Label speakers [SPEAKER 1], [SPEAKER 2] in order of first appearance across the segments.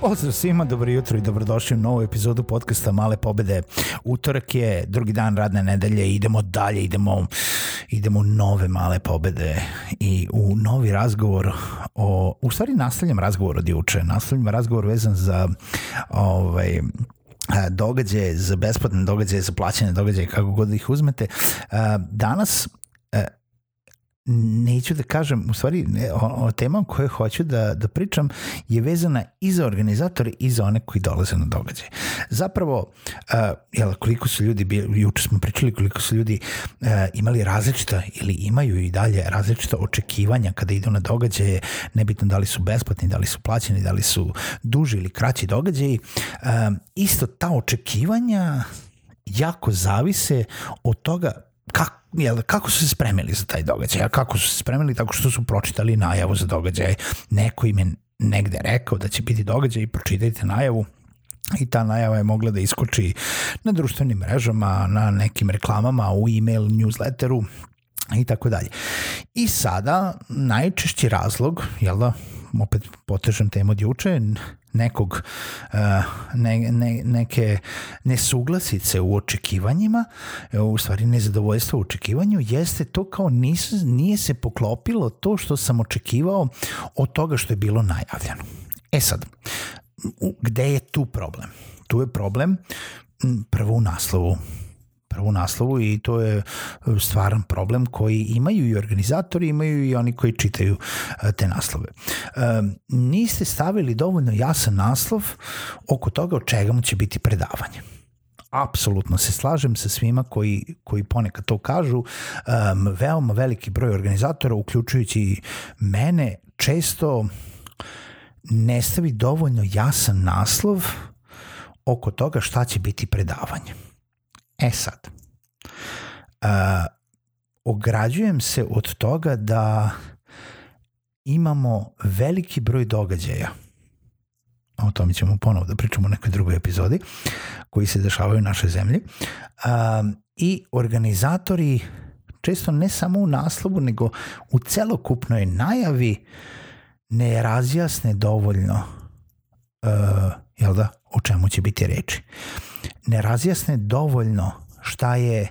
[SPEAKER 1] Pozdrav svima, dobro jutro i dobrodošli u novu epizodu podcasta Male pobede. Utorak je drugi dan radne nedelje, idemo dalje, idemo, idemo u nove male pobede i u novi razgovor o, u stvari nastavljam razgovor od juče, nastavljam razgovor vezan za ovaj, događaje, za besplatne događaje, za plaćanje događaje, kako god ih uzmete. Danas neću da kažem, u stvari ne, o, o tema o kojoj hoću da, da pričam je vezana i za organizatore i za one koji dolaze na događaj. Zapravo, uh, jel, koliko su ljudi, juče smo pričali koliko su ljudi uh, imali različita ili imaju i dalje različita očekivanja kada idu na događaje, nebitno da li su besplatni, da li su plaćeni, da li su duži ili kraći događaji. Uh, isto ta očekivanja jako zavise od toga kako jel, kako su se spremili za taj događaj, a kako su se spremili? Tako što su pročitali najavu za događaj, neko im je negde rekao da će biti događaj i pročitajte najavu, i ta najava je mogla da iskoči na društvenim mrežama, na nekim reklamama, u e-mail newsletteru i tako dalje. I sada najčešći razlog, jel da, opet potežem temu od juče, nekog uh, ne, ne, neke nesuglasice u očekivanjima, u stvari nezadovoljstva u očekivanju, jeste to kao nis, nije se poklopilo to što sam očekivao od toga što je bilo najavljeno. E sad, gde je tu problem? Tu je problem prvo u naslovu prvu naslovu i to je e, stvaran problem koji imaju i organizatori, imaju i oni koji čitaju e, te naslove. E, niste stavili dovoljno jasan naslov oko toga od čega mu će biti predavanje apsolutno se slažem sa svima koji, koji ponekad to kažu. Um, veoma veliki broj organizatora, uključujući mene, često ne stavi dovoljno jasan naslov oko toga šta će biti predavanje. E sad, uh, ograđujem se od toga da imamo veliki broj događaja, o tome ćemo ponovo da pričamo u nekoj drugoj epizodi, koji se dešavaju u našoj zemlji, uh, i organizatori često ne samo u naslovu, nego u celokupnoj najavi ne razjasne dovoljno uh, jel da, o čemu će biti reči. Ne razjasne dovoljno šta je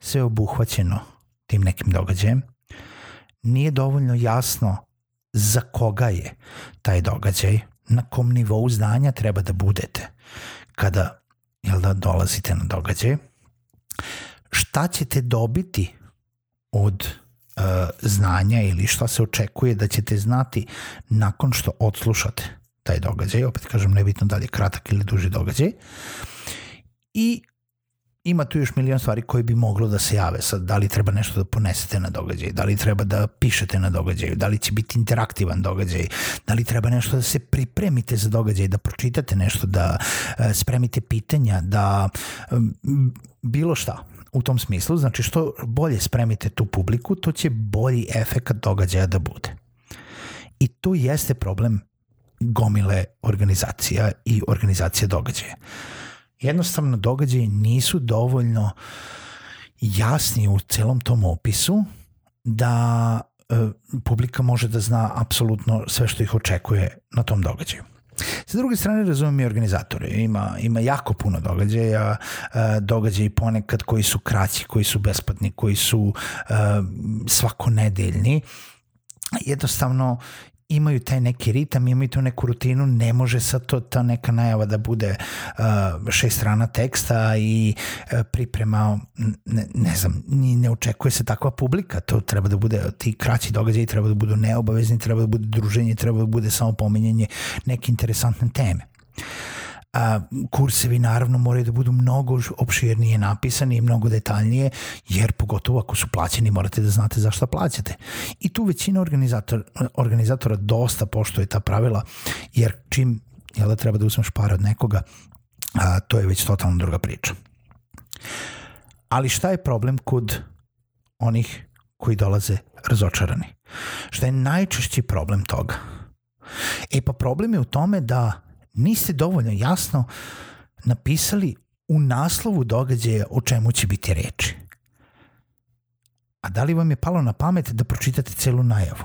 [SPEAKER 1] sve obuhvaćeno tim nekim događajem. Nije dovoljno jasno za koga je taj događaj, na kom nivou znanja treba da budete kada jel da, dolazite na događaj. Šta ćete dobiti od uh, znanja ili šta se očekuje da ćete znati nakon što odslušate taj događaj, opet kažem nebitno da li je kratak ili duži događaj. I ima tu još milion stvari koje bi moglo da se jave. Sad, da li treba nešto da ponesete na događaj, da li treba da pišete na događaju, da li će biti interaktivan događaj, da li treba nešto da se pripremite za događaj, da pročitate nešto, da e, spremite pitanja, da bilo šta u tom smislu. Znači, što bolje spremite tu publiku, to će bolji efekt događaja da bude. I to jeste problem gomile organizacija i organizacije događaja. Jednostavno događaje nisu dovoljno jasni u celom tom opisu da e, publika može da zna apsolutno sve što ih očekuje na tom događaju. Sa druge strane razumem i organizatore. Ima, ima jako puno događaja, e, događaji ponekad koji su kraći, koji su besplatni, koji su e, svakonedeljni. Jednostavno imaju taj neki ritam, imaju tu neku rutinu, ne može sad to ta neka najava da bude uh, šest strana teksta i uh, priprema, ne, ne znam, ni ne očekuje se takva publika, to treba da bude, ti kraći događaji treba da budu neobavezni, treba da bude druženje, treba da bude samo pominjanje neke interesantne teme. A, kursevi naravno moraju da budu mnogo opširnije napisani i mnogo detaljnije, jer pogotovo ako su plaćeni morate da znate zašto plaćate. I tu većina organizator, organizatora dosta poštuje ta pravila, jer čim jel da treba da uzmeš pare od nekoga, a, to je već totalno druga priča. Ali šta je problem kod onih koji dolaze razočarani? Šta je najčešći problem toga? E pa problem je u tome da niste dovoljno jasno napisali u naslovu događaja o čemu će biti reči. A da li vam je palo na pamet da pročitate celu najavu?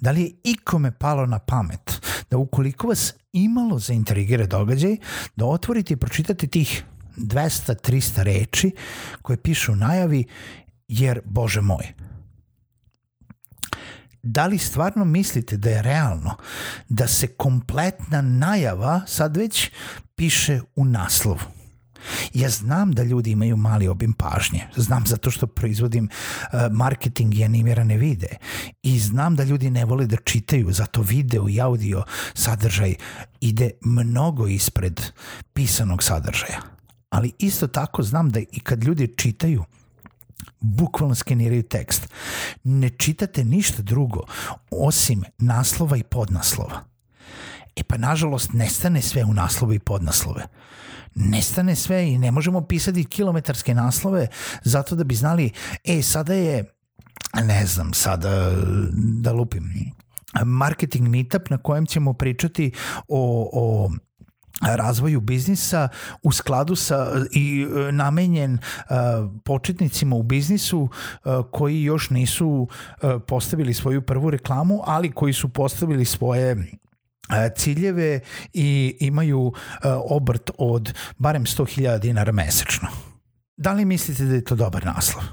[SPEAKER 1] Da li je ikome palo na pamet da ukoliko vas imalo zaintrigira događaj, da otvorite i pročitate tih 200-300 reči koje pišu u najavi, jer, bože moj, da li stvarno mislite da je realno da se kompletna najava sad već piše u naslovu? Ja znam da ljudi imaju mali obim pažnje. Znam zato što proizvodim uh, marketing i animirane vide. I znam da ljudi ne vole da čitaju, zato video i audio sadržaj ide mnogo ispred pisanog sadržaja. Ali isto tako znam da i kad ljudi čitaju, bukvalno skeniraju tekst. Ne čitate ništa drugo osim naslova i podnaslova. E pa nažalost nestane sve u naslove i podnaslove. Nestane sve i ne možemo pisati kilometarske naslove zato da bi znali, e sada je, ne znam, sada da lupim, marketing meetup na kojem ćemo pričati o, o razvoju biznisa u skladu sa i e, namenjen uh, početnicima u biznisu uh, koji još nisu postavili svoju prvu reklamu, ali koji su postavili svoje ciljeve i imaju obrt od barem 100.000 dinara mesečno. Da li mislite da je to dobar naslov?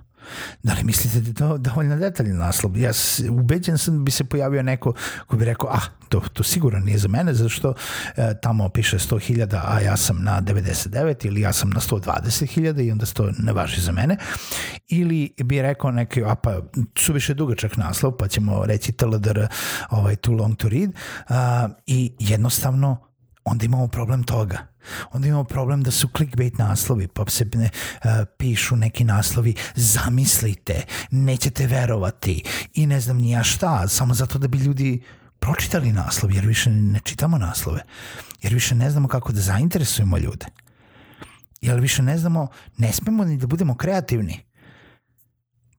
[SPEAKER 1] Da li mislite da je to dovoljno detaljan naslov? Ja ubeđen sam da bi se pojavio neko ko bi rekao, ah, to, to sigurno nije za mene, zato što e, tamo piše 100.000, a ja sam na 99 ili ja sam na 120.000 i onda to ne važi za mene. Ili bi rekao neki, a pa su više dugačak naslov, pa ćemo reći TLDR, ovaj, too long to read, a, i jednostavno onda imamo problem toga. Onda imamo problem da su clickbait naslovi, pa se ne, uh, pišu neki naslovi, zamislite, nećete verovati i ne znam nija šta, samo zato da bi ljudi pročitali naslov, jer više ne čitamo naslove, jer više ne znamo kako da zainteresujemo ljude. Jer više ne znamo, ne smemo ni da budemo kreativni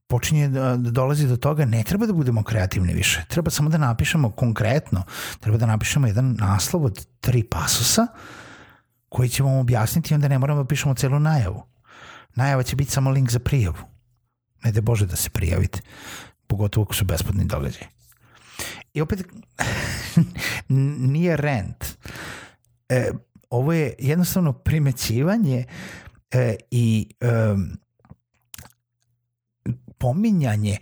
[SPEAKER 1] počinje da, da dolazi do toga, ne treba da budemo kreativni više. Treba samo da napišemo konkretno, treba da napišemo jedan naslov od tri pasusa koji ćemo vam objasniti i onda ne moramo da pišemo celu najavu. Najava će biti samo link za prijavu. Ne da Bože da se prijavite, pogotovo ako su besplatni događaji. I opet, nije rent. E, ovo je jednostavno primećivanje e, i e, pominjanje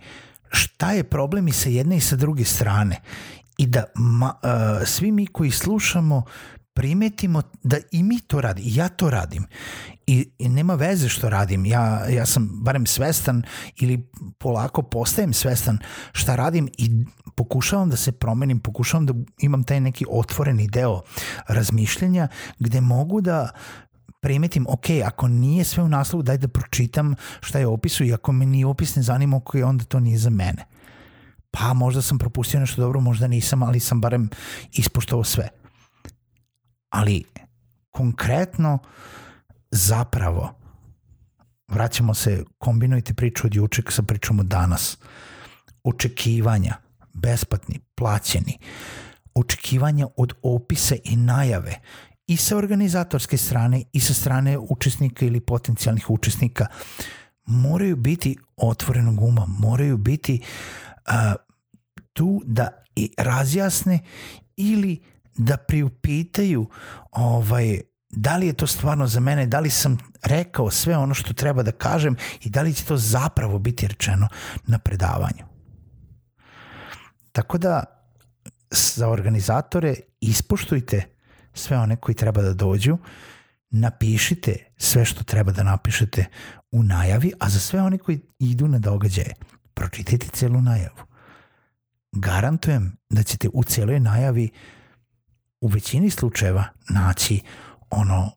[SPEAKER 1] šta je problem i sa jedne i sa druge strane i da ma, uh, svi mi koji slušamo primetimo da i mi to radi, ja to radim. I, I nema veze što radim. Ja, ja sam barem svestan ili polako postajem svestan šta radim i pokušavam da se promenim, pokušavam da imam taj neki otvoreni deo razmišljanja gde mogu da primetim, ok, ako nije sve u naslovu, daj da pročitam šta je opisu i ako me nije opis ne zanima, ok, onda to nije za mene. Pa možda sam propustio nešto dobro, možda nisam, ali sam barem ispoštovao sve. Ali konkretno zapravo vraćamo se, kombinujte priču od juček sa pričom od danas. Očekivanja, besplatni, plaćeni, očekivanja od opisa i najave i sa organizatorske strane i sa strane učesnika ili potencijalnih učesnika moraju biti otvorenog uma, moraju biti uh, tu da i razjasne ili da priupitaju ovaj, da li je to stvarno za mene, da li sam rekao sve ono što treba da kažem i da li će to zapravo biti rečeno na predavanju. Tako da za organizatore ispoštujte sve one koji treba da dođu, napišite sve što treba da napišete u najavi, a za sve one koji idu na događaje, pročitajte celu najavu. Garantujem da ćete u celoj najavi u većini slučajeva naći ono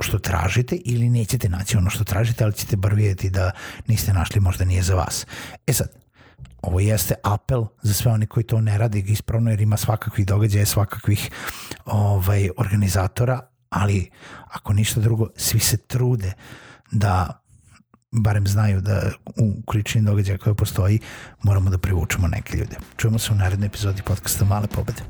[SPEAKER 1] što tražite ili nećete naći ono što tražite, ali ćete bar vidjeti da niste našli, možda nije za vas. E sad, ovo jeste apel za sve oni koji to ne radi ispravno jer ima svakakvih događaja, svakakvih ovaj, organizatora, ali ako ništa drugo, svi se trude da barem znaju da u količini događaja koje postoji moramo da privučemo neke ljude. Čujemo se u narednoj epizodi podcasta Male pobede.